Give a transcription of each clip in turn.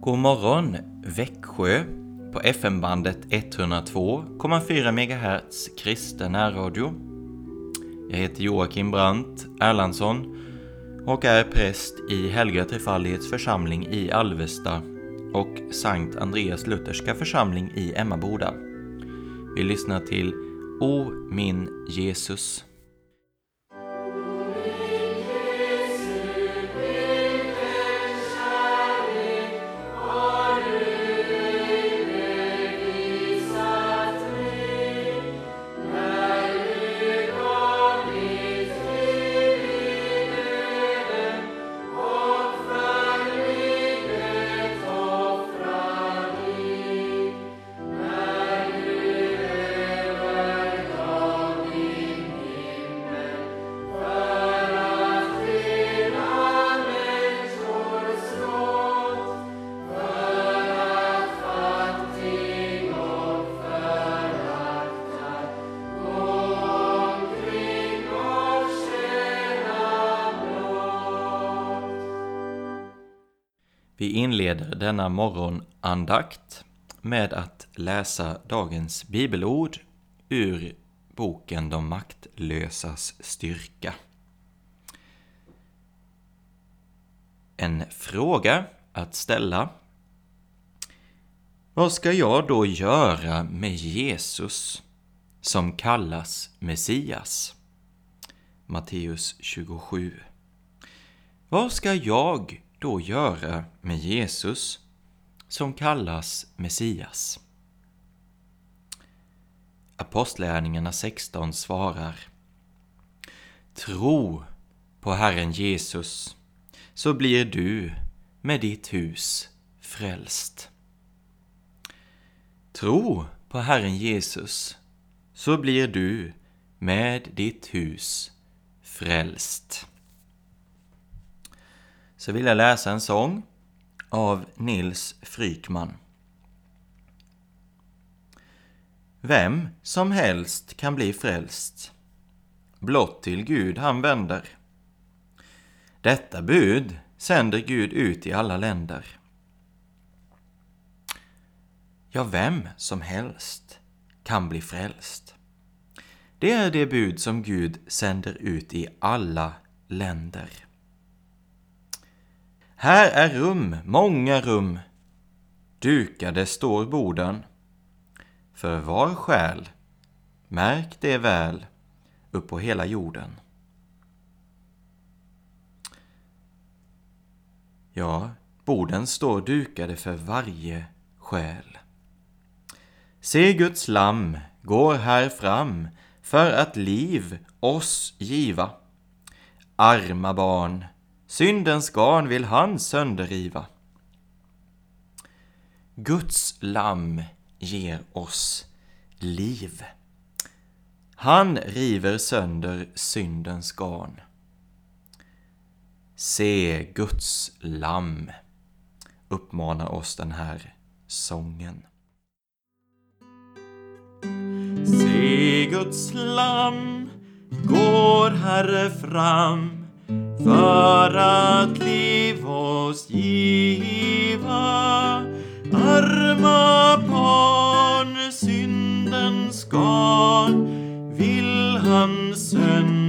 God morgon Växjö på FM-bandet 102,4 MHz kristen närradio. Jag heter Joakim Brandt Erlandsson och är präst i Helga Trefaldighets församling i Alvesta och Sankt Andreas Lutherska församling i Emmaboda. Vi lyssnar till O min Jesus. Vi inleder denna morgonandakt med att läsa dagens bibelord ur boken De maktlösas styrka. En fråga att ställa. Vad ska jag då göra med Jesus som kallas Messias? Matteus 27. Vad ska jag då göra med Jesus som kallas Messias? Apostlärningarna 16 svarar Tro på Herren Jesus så blir du med ditt hus frälst. Tro på Herren Jesus så blir du med ditt hus frälst så vill jag läsa en sång av Nils Frykman. Vem som helst kan bli frälst, blott till Gud han vänder. Detta bud sänder Gud ut i alla länder. Ja, vem som helst kan bli frälst. Det är det bud som Gud sänder ut i alla länder. Här är rum, många rum. Dukade står borden. För var själ, märk det väl, upp på hela jorden. Ja, borden står dukade för varje själ. Se Guds lamm går här fram för att liv oss giva. Arma barn, Syndens garn vill han sönderriva. Guds lamm ger oss liv. Han river sönder syndens garn. Se Guds lamm, uppmanar oss den här sången. Se Guds lamm går här fram för att liv oss giva. Arma barn, syndens garn vill han sönder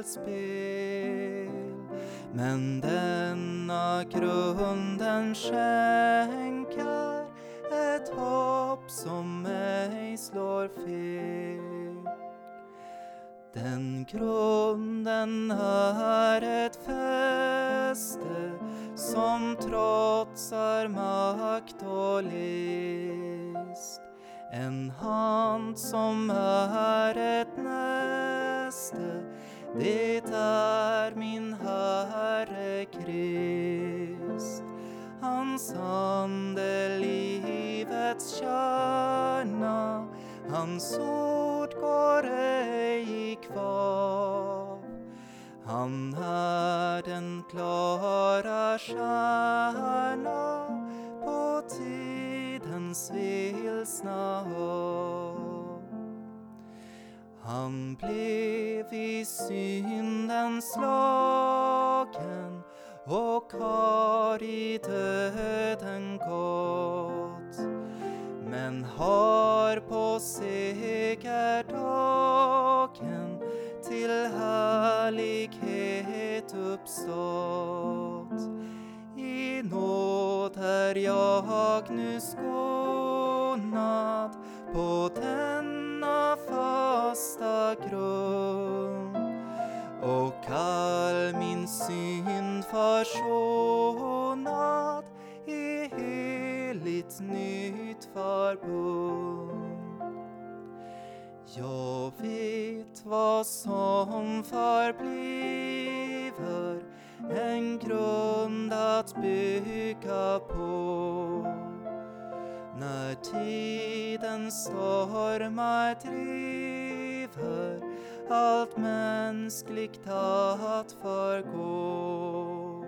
gyckelspel. Men denna grunden skänker ett hopp som ej slår fel. Den grunden är ett fäste som trotsar makt och list. En hand som är ett näste, det är min Herre Krist. Hans ande livets kärna, hans ord går ej i kvar. Han är den klara stjärna på tidens vilsna hav. Han blev i synden slagen och har i döden gått men har på segerdagen till härlighet uppstått. I nåd är jag nu skonad på den fasta grund och all min synd försonad i heligt nytt förbund. Jag vet vad som förbliver en grund att bygga på. När tidens stormar driver allt mänskligt att förgå.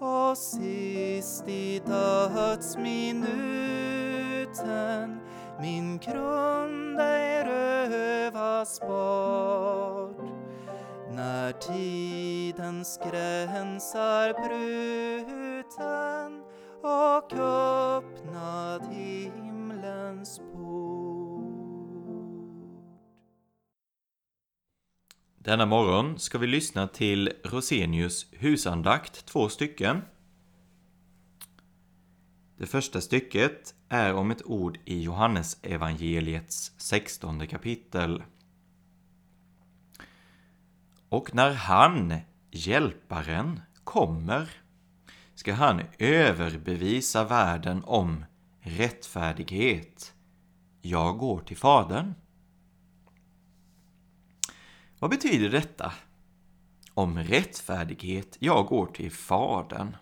Och sist i dödsminuten min grund ej rövas bort. När tidens gräns är bruten och öppnad himlens port. Denna morgon ska vi lyssna till Rosenius husandakt, två stycken. Det första stycket är om ett ord i Johannes evangeliets 16 kapitel. Och när han, Hjälparen, kommer ska han överbevisa världen om rättfärdighet. Jag går till Fadern. Vad betyder detta? Om rättfärdighet, jag går till Fadern.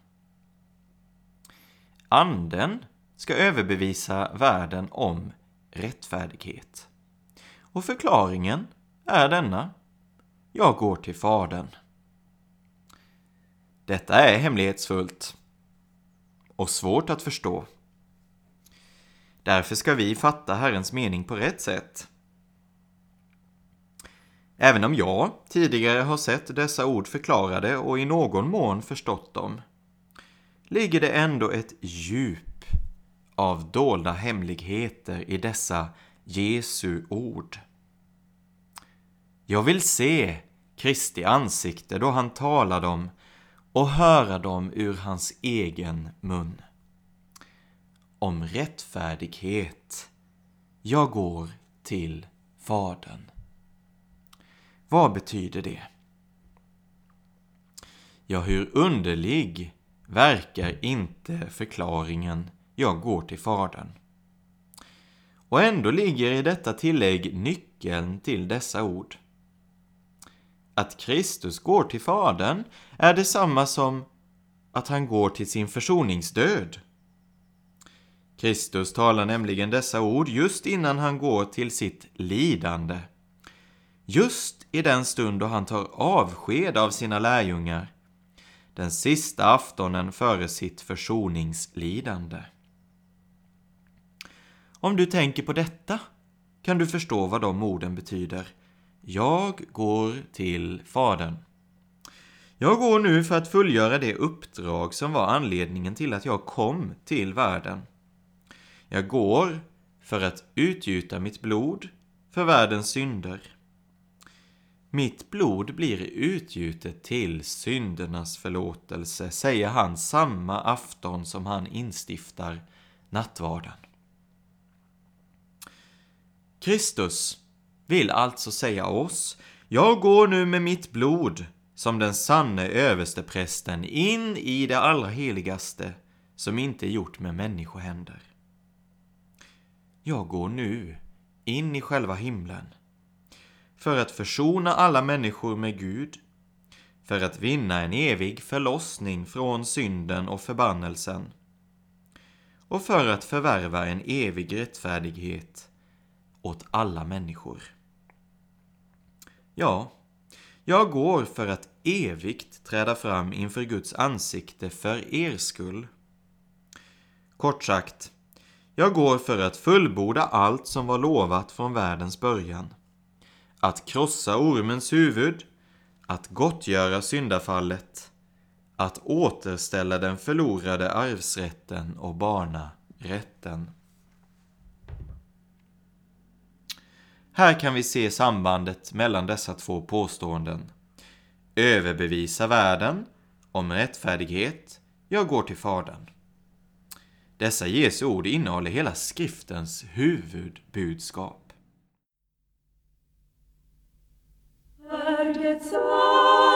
Anden ska överbevisa världen om rättfärdighet. Och förklaringen är denna. Jag går till Fadern. Detta är hemlighetsfullt och svårt att förstå. Därför ska vi fatta Herrens mening på rätt sätt. Även om jag tidigare har sett dessa ord förklarade och i någon mån förstått dem, ligger det ändå ett djup av dolda hemligheter i dessa Jesu ord. Jag vill se Kristi ansikte då han talar dem och höra dem ur hans egen mun. Om rättfärdighet. Jag går till Fadern. Vad betyder det? Ja, hur underlig verkar inte förklaringen jag går till Fadern. Och ändå ligger i detta tillägg nyckeln till dessa ord. Att Kristus går till Fadern är detsamma som att han går till sin försoningsdöd. Kristus talar nämligen dessa ord just innan han går till sitt lidande. Just i den stund då han tar avsked av sina lärjungar, den sista aftonen före sitt försoningslidande. Om du tänker på detta kan du förstå vad de orden betyder. Jag går till Fadern. Jag går nu för att fullgöra det uppdrag som var anledningen till att jag kom till världen. Jag går för att utgjuta mitt blod för världens synder. Mitt blod blir utgjutet till syndernas förlåtelse, säger han samma afton som han instiftar nattvarden. Kristus vill alltså säga oss, jag går nu med mitt blod som den sanne översteprästen in i det allra heligaste som inte är gjort med människohänder. Jag går nu in i själva himlen för att försona alla människor med Gud, för att vinna en evig förlossning från synden och förbannelsen och för att förvärva en evig rättfärdighet åt alla människor. Ja, jag går för att evigt träda fram inför Guds ansikte för er skull. Kort sagt, jag går för att fullborda allt som var lovat från världens början. Att krossa ormens huvud, att gottgöra syndafallet, att återställa den förlorade arvsrätten och barnarätten. Här kan vi se sambandet mellan dessa två påståenden. Överbevisa världen om rättfärdighet, jag går till Fadern. Dessa Jesu ord innehåller hela skriftens huvudbudskap. Är det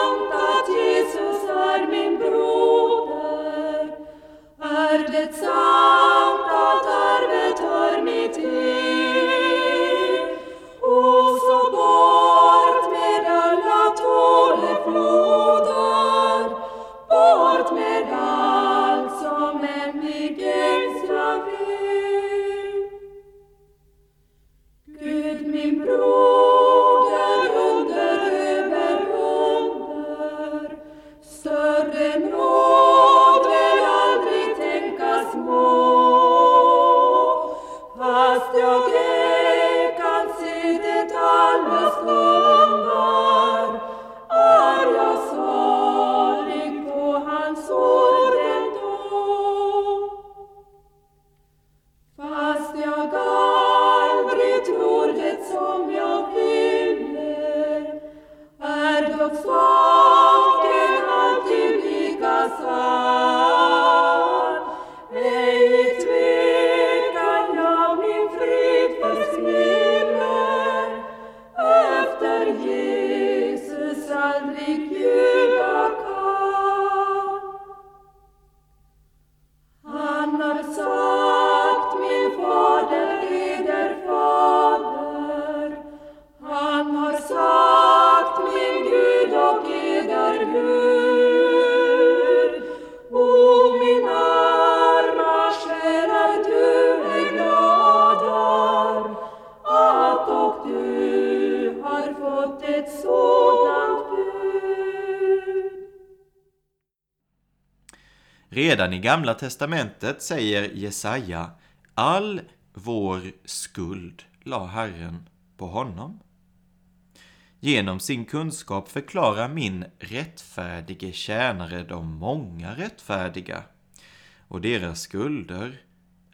är dock Redan i Gamla Testamentet säger Jesaja All vår skuld la Herren på honom. Genom sin kunskap förklarar min rättfärdige tjänare de många rättfärdiga och deras skulder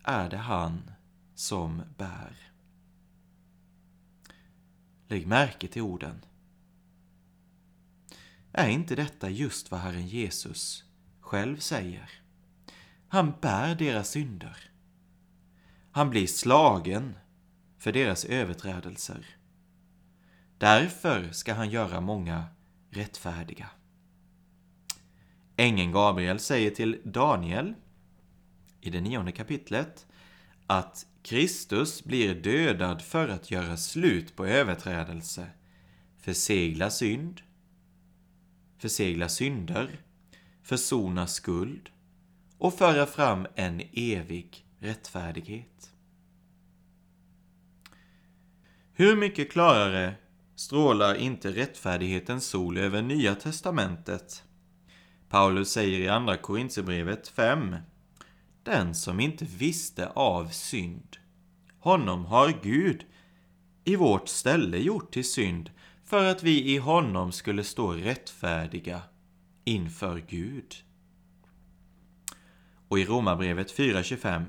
är det han som bär. Lägg märke till orden. Är inte detta just vad Herren Jesus själv säger? Han bär deras synder. Han blir slagen för deras överträdelser. Därför ska han göra många rättfärdiga. Ängeln Gabriel säger till Daniel i det nionde kapitlet att Kristus blir dödad för att göra slut på överträdelse, försegla synd, försegla synder, försona skuld och föra fram en evig rättfärdighet. Hur mycket klarare strålar inte rättfärdighetens sol över Nya testamentet? Paulus säger i Andra Korintierbrevet 5 Den som inte visste av synd, honom har Gud i vårt ställe gjort till synd för att vi i honom skulle stå rättfärdiga inför Gud. Och i Romarbrevet 4.25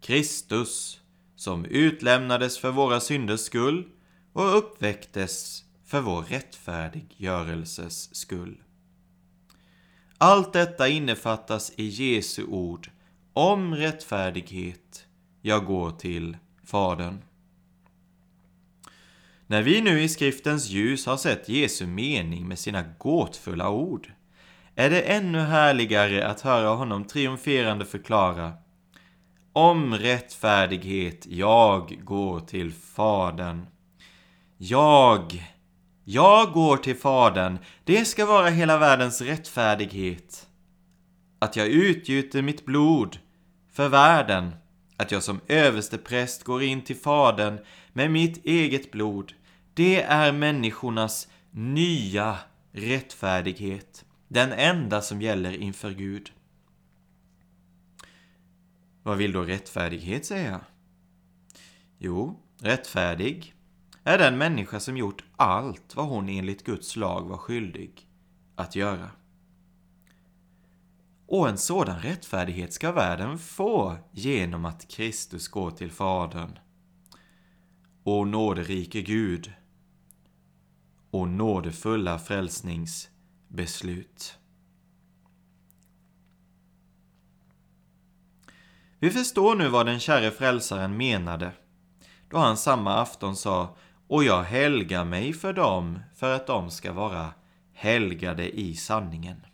Kristus som utlämnades för våra synders skull och uppväcktes för vår rättfärdiggörelses skull. Allt detta innefattas i Jesu ord om rättfärdighet. Jag går till Fadern. När vi nu i skriftens ljus har sett Jesu mening med sina gåtfulla ord, är det ännu härligare att höra honom triumferande förklara Om rättfärdighet jag går till Fadern. Jag, jag går till Fadern, det ska vara hela världens rättfärdighet. Att jag utgjuter mitt blod för världen, att jag som överstepräst går in till Fadern med mitt eget blod, det är människornas nya rättfärdighet. Den enda som gäller inför Gud. Vad vill då rättfärdighet säga? Jo, rättfärdig är den människa som gjort allt vad hon enligt Guds lag var skyldig att göra. Och en sådan rättfärdighet ska världen få genom att Kristus går till Fadern. O nåderike Gud, o nådefulla frälsnings beslut. Vi förstår nu vad den käre frälsaren menade då han samma afton sa och jag helgar mig för dem för att de ska vara helgade i sanningen.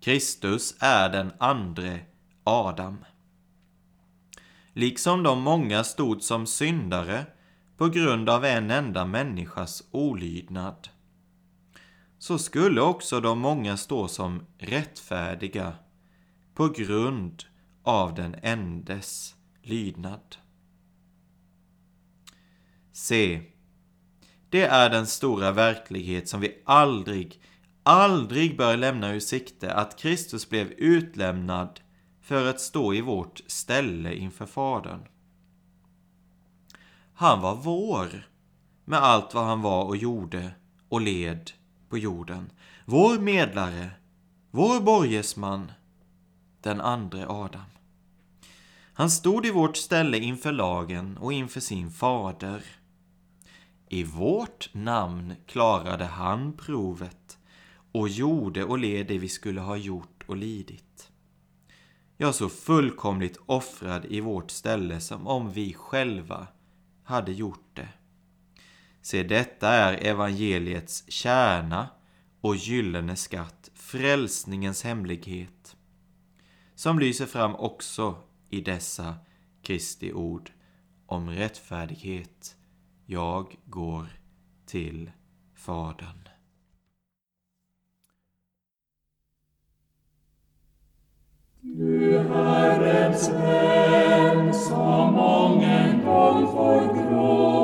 Kristus är den andre Adam. Liksom de många stod som syndare på grund av en enda människas olydnad, så skulle också de många stå som rättfärdiga på grund av den endes lydnad. Se, det är den stora verklighet som vi aldrig, aldrig bör lämna ur sikte, att Kristus blev utlämnad för att stå i vårt ställe inför Fadern. Han var vår, med allt vad han var och gjorde och led på jorden. Vår medlare, vår borgesman, den andre Adam. Han stod i vårt ställe inför lagen och inför sin fader. I vårt namn klarade han provet och gjorde och led det vi skulle ha gjort och lidit. Ja, så fullkomligt offrad i vårt ställe som om vi själva hade gjort det. Se, detta är evangeliets kärna och gyllene skatt, frälsningens hemlighet, som lyser fram också i dessa Kristi ord om rättfärdighet. Jag går till Fadern. Du Herrens vän som mången gång får gråta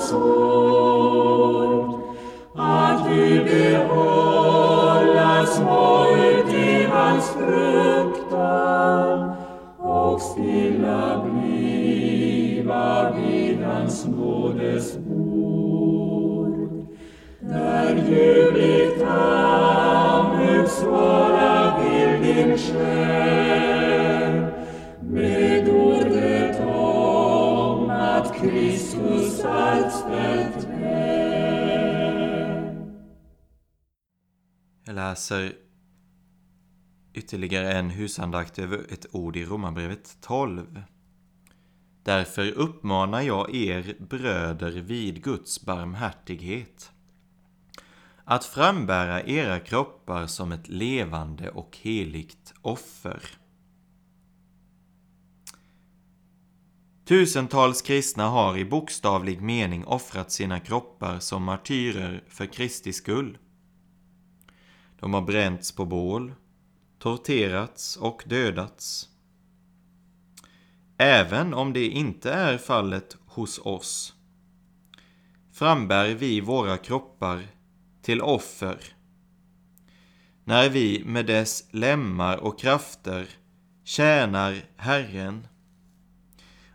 i hans ord. Att du behållas må ut i hans fruktan och stilla bliva vid hans nådes bord. Där ljuvligt Hamuk svara läser ytterligare en husandakt över ett ord i Romarbrevet 12. Därför uppmanar jag er bröder vid Guds barmhärtighet att frambära era kroppar som ett levande och heligt offer. Tusentals kristna har i bokstavlig mening offrat sina kroppar som martyrer för Kristi skull. De har bränts på bål, torterats och dödats. Även om det inte är fallet hos oss frambär vi våra kroppar till offer när vi med dess lemmar och krafter tjänar Herren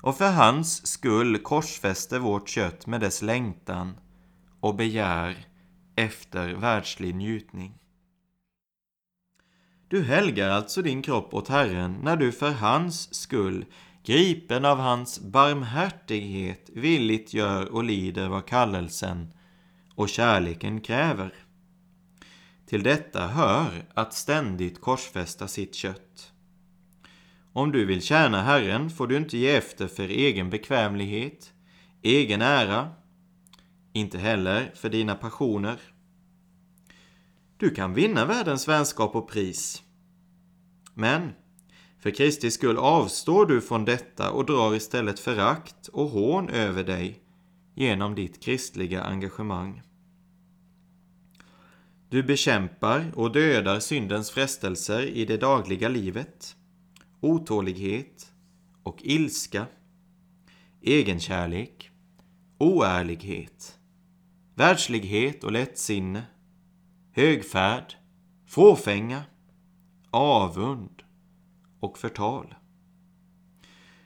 och för hans skull korsfäster vårt kött med dess längtan och begär efter världslig njutning. Du helgar alltså din kropp åt Herren när du för hans skull, gripen av hans barmhärtighet, villigt gör och lider vad kallelsen och kärleken kräver. Till detta hör att ständigt korsfästa sitt kött. Om du vill tjäna Herren får du inte ge efter för egen bekvämlighet, egen ära, inte heller för dina passioner. Du kan vinna världens vänskap och pris. Men för Kristi skull avstår du från detta och drar istället förakt och hån över dig genom ditt kristliga engagemang. Du bekämpar och dödar syndens frestelser i det dagliga livet, otålighet och ilska, egenkärlek, oärlighet, världslighet och lättsinne, högfärd, fåfänga, avund och förtal.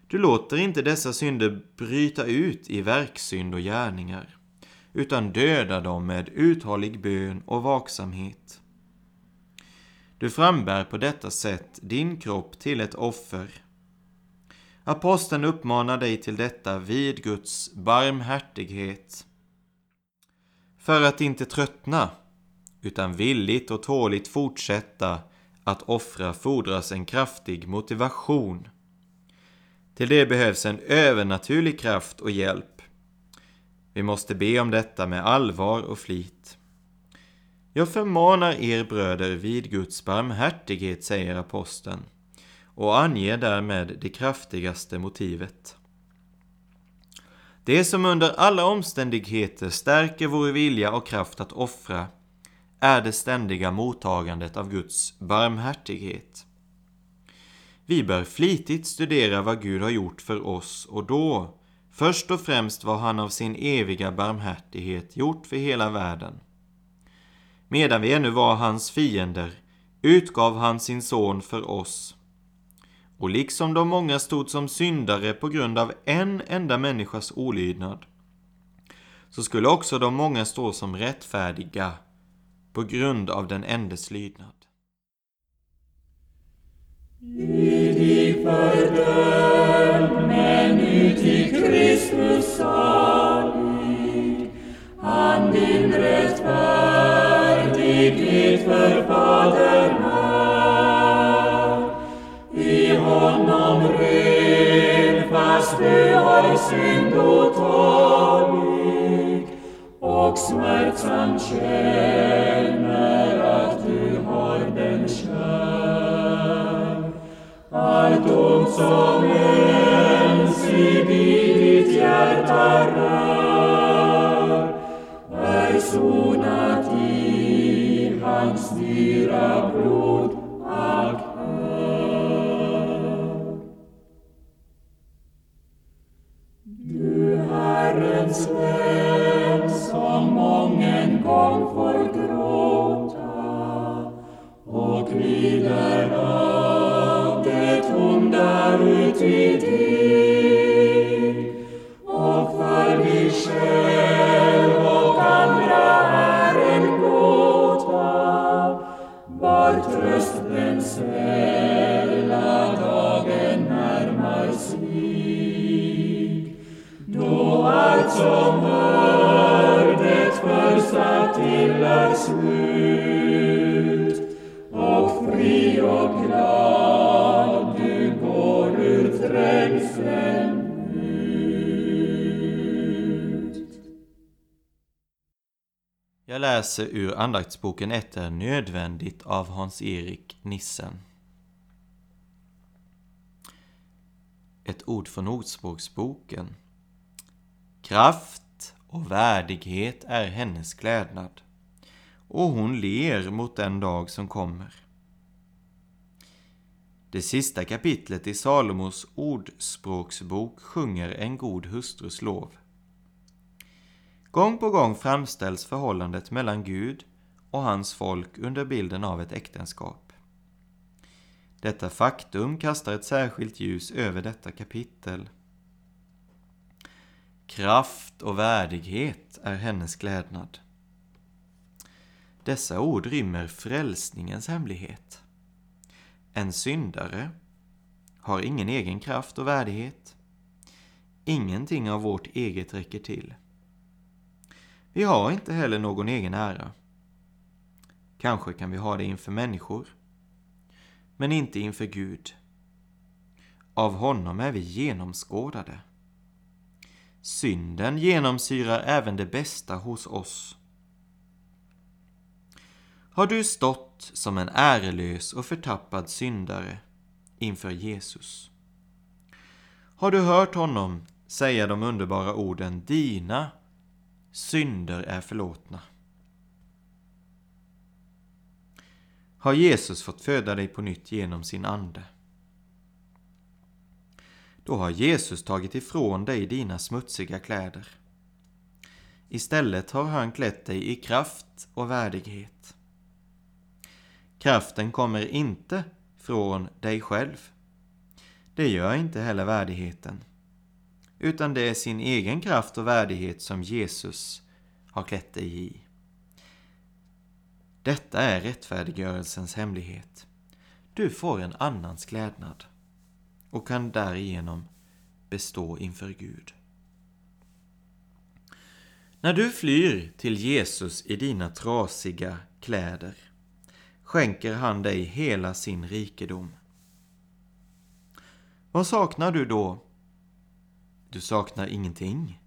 Du låter inte dessa synder bryta ut i verksynd och gärningar, utan dödar dem med uthållig bön och vaksamhet. Du frambär på detta sätt din kropp till ett offer. Aposteln uppmanar dig till detta vid Guds barmhärtighet. För att inte tröttna, utan villigt och tåligt fortsätta att offra fordras en kraftig motivation. Till det behövs en övernaturlig kraft och hjälp. Vi måste be om detta med allvar och flit. Jag förmanar er bröder vid Guds barmhärtighet, säger aposteln och anger därmed det kraftigaste motivet. Det som under alla omständigheter stärker vår vilja och kraft att offra är det ständiga mottagandet av Guds barmhärtighet. Vi bör flitigt studera vad Gud har gjort för oss och då först och främst vad han av sin eviga barmhärtighet gjort för hela världen. Medan vi ännu var hans fiender utgav han sin son för oss. Och liksom de många stod som syndare på grund av en enda människas olydnad, så skulle också de många stå som rättfärdiga på grund av den endes lydnad. Lydig fördömd, men uti Kristus salig, han din rättfärdighet för Fadern är. I honom ren, fast du har synd otålig, hoc smertzam celmerat du horden schem. Altum somen si vidit iartarar, eis unat i hans dira läser ur andaktsboken Ett är nödvändigt av Hans-Erik Nissen. Ett ord från Ordspråksboken. Kraft och värdighet är hennes klädnad och hon ler mot den dag som kommer. Det sista kapitlet i Salomos ordspråksbok sjunger en god hustrus lov. Gång på gång framställs förhållandet mellan Gud och hans folk under bilden av ett äktenskap. Detta faktum kastar ett särskilt ljus över detta kapitel. Kraft och värdighet är hennes klädnad. Dessa ord rymmer frälsningens hemlighet. En syndare har ingen egen kraft och värdighet. Ingenting av vårt eget räcker till. Vi har inte heller någon egen ära. Kanske kan vi ha det inför människor, men inte inför Gud. Av honom är vi genomskådade. Synden genomsyrar även det bästa hos oss. Har du stått som en ärelös och förtappad syndare inför Jesus? Har du hört honom säga de underbara orden Dina synder är förlåtna? Har Jesus fått föda dig på nytt genom sin ande? Då har Jesus tagit ifrån dig dina smutsiga kläder. Istället har han klätt dig i kraft och värdighet. Kraften kommer inte från dig själv. Det gör inte heller värdigheten. Utan det är sin egen kraft och värdighet som Jesus har klätt dig i. Detta är rättfärdiggörelsens hemlighet. Du får en annans klädnad och kan därigenom bestå inför Gud. När du flyr till Jesus i dina trasiga kläder skänker han dig hela sin rikedom. Vad saknar du då? Du saknar ingenting.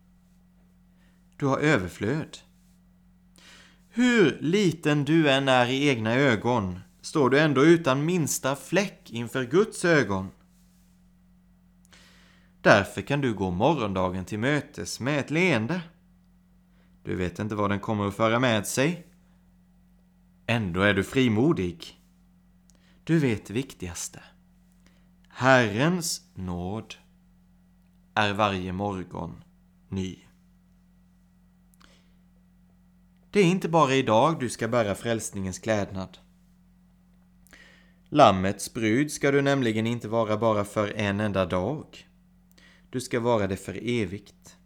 Du har överflöd. Hur liten du än är i egna ögon står du ändå utan minsta fläck inför Guds ögon. Därför kan du gå morgondagen till mötes med ett leende. Du vet inte vad den kommer att föra med sig. Ändå är du frimodig. Du vet det viktigaste. Herrens nåd är varje morgon ny. Det är inte bara idag du ska bära frälsningens klädnad. Lammets brud ska du nämligen inte vara bara för en enda dag. Du ska vara det för evigt.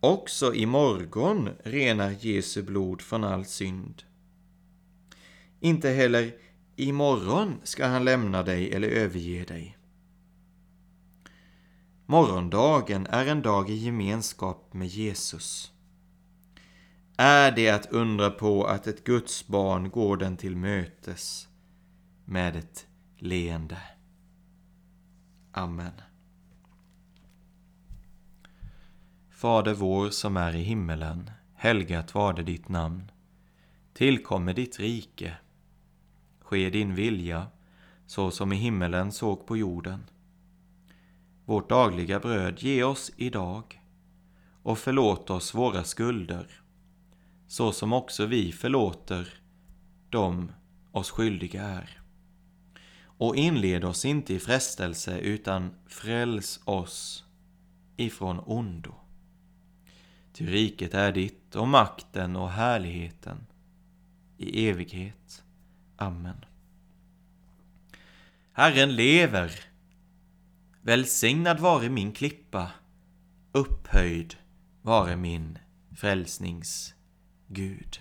Också i morgon renar Jesu blod från all synd. Inte heller imorgon ska han lämna dig eller överge dig. Morgondagen är en dag i gemenskap med Jesus. Är det att undra på att ett Guds barn går den till mötes med ett leende? Amen. Fader vår som är i himmelen. Helgat varde ditt namn. Tillkommer ditt rike. Ske din vilja, så som i himmelen såg på jorden. Vårt dagliga bröd ge oss idag och förlåt oss våra skulder, så som också vi förlåter dem oss skyldiga är. Och inled oss inte i frestelse, utan fräls oss ifrån ondo. Ty riket är ditt och makten och härligheten i evighet. Amen. Herren lever. Välsignad vare min klippa. Upphöjd vare min frälsnings Gud.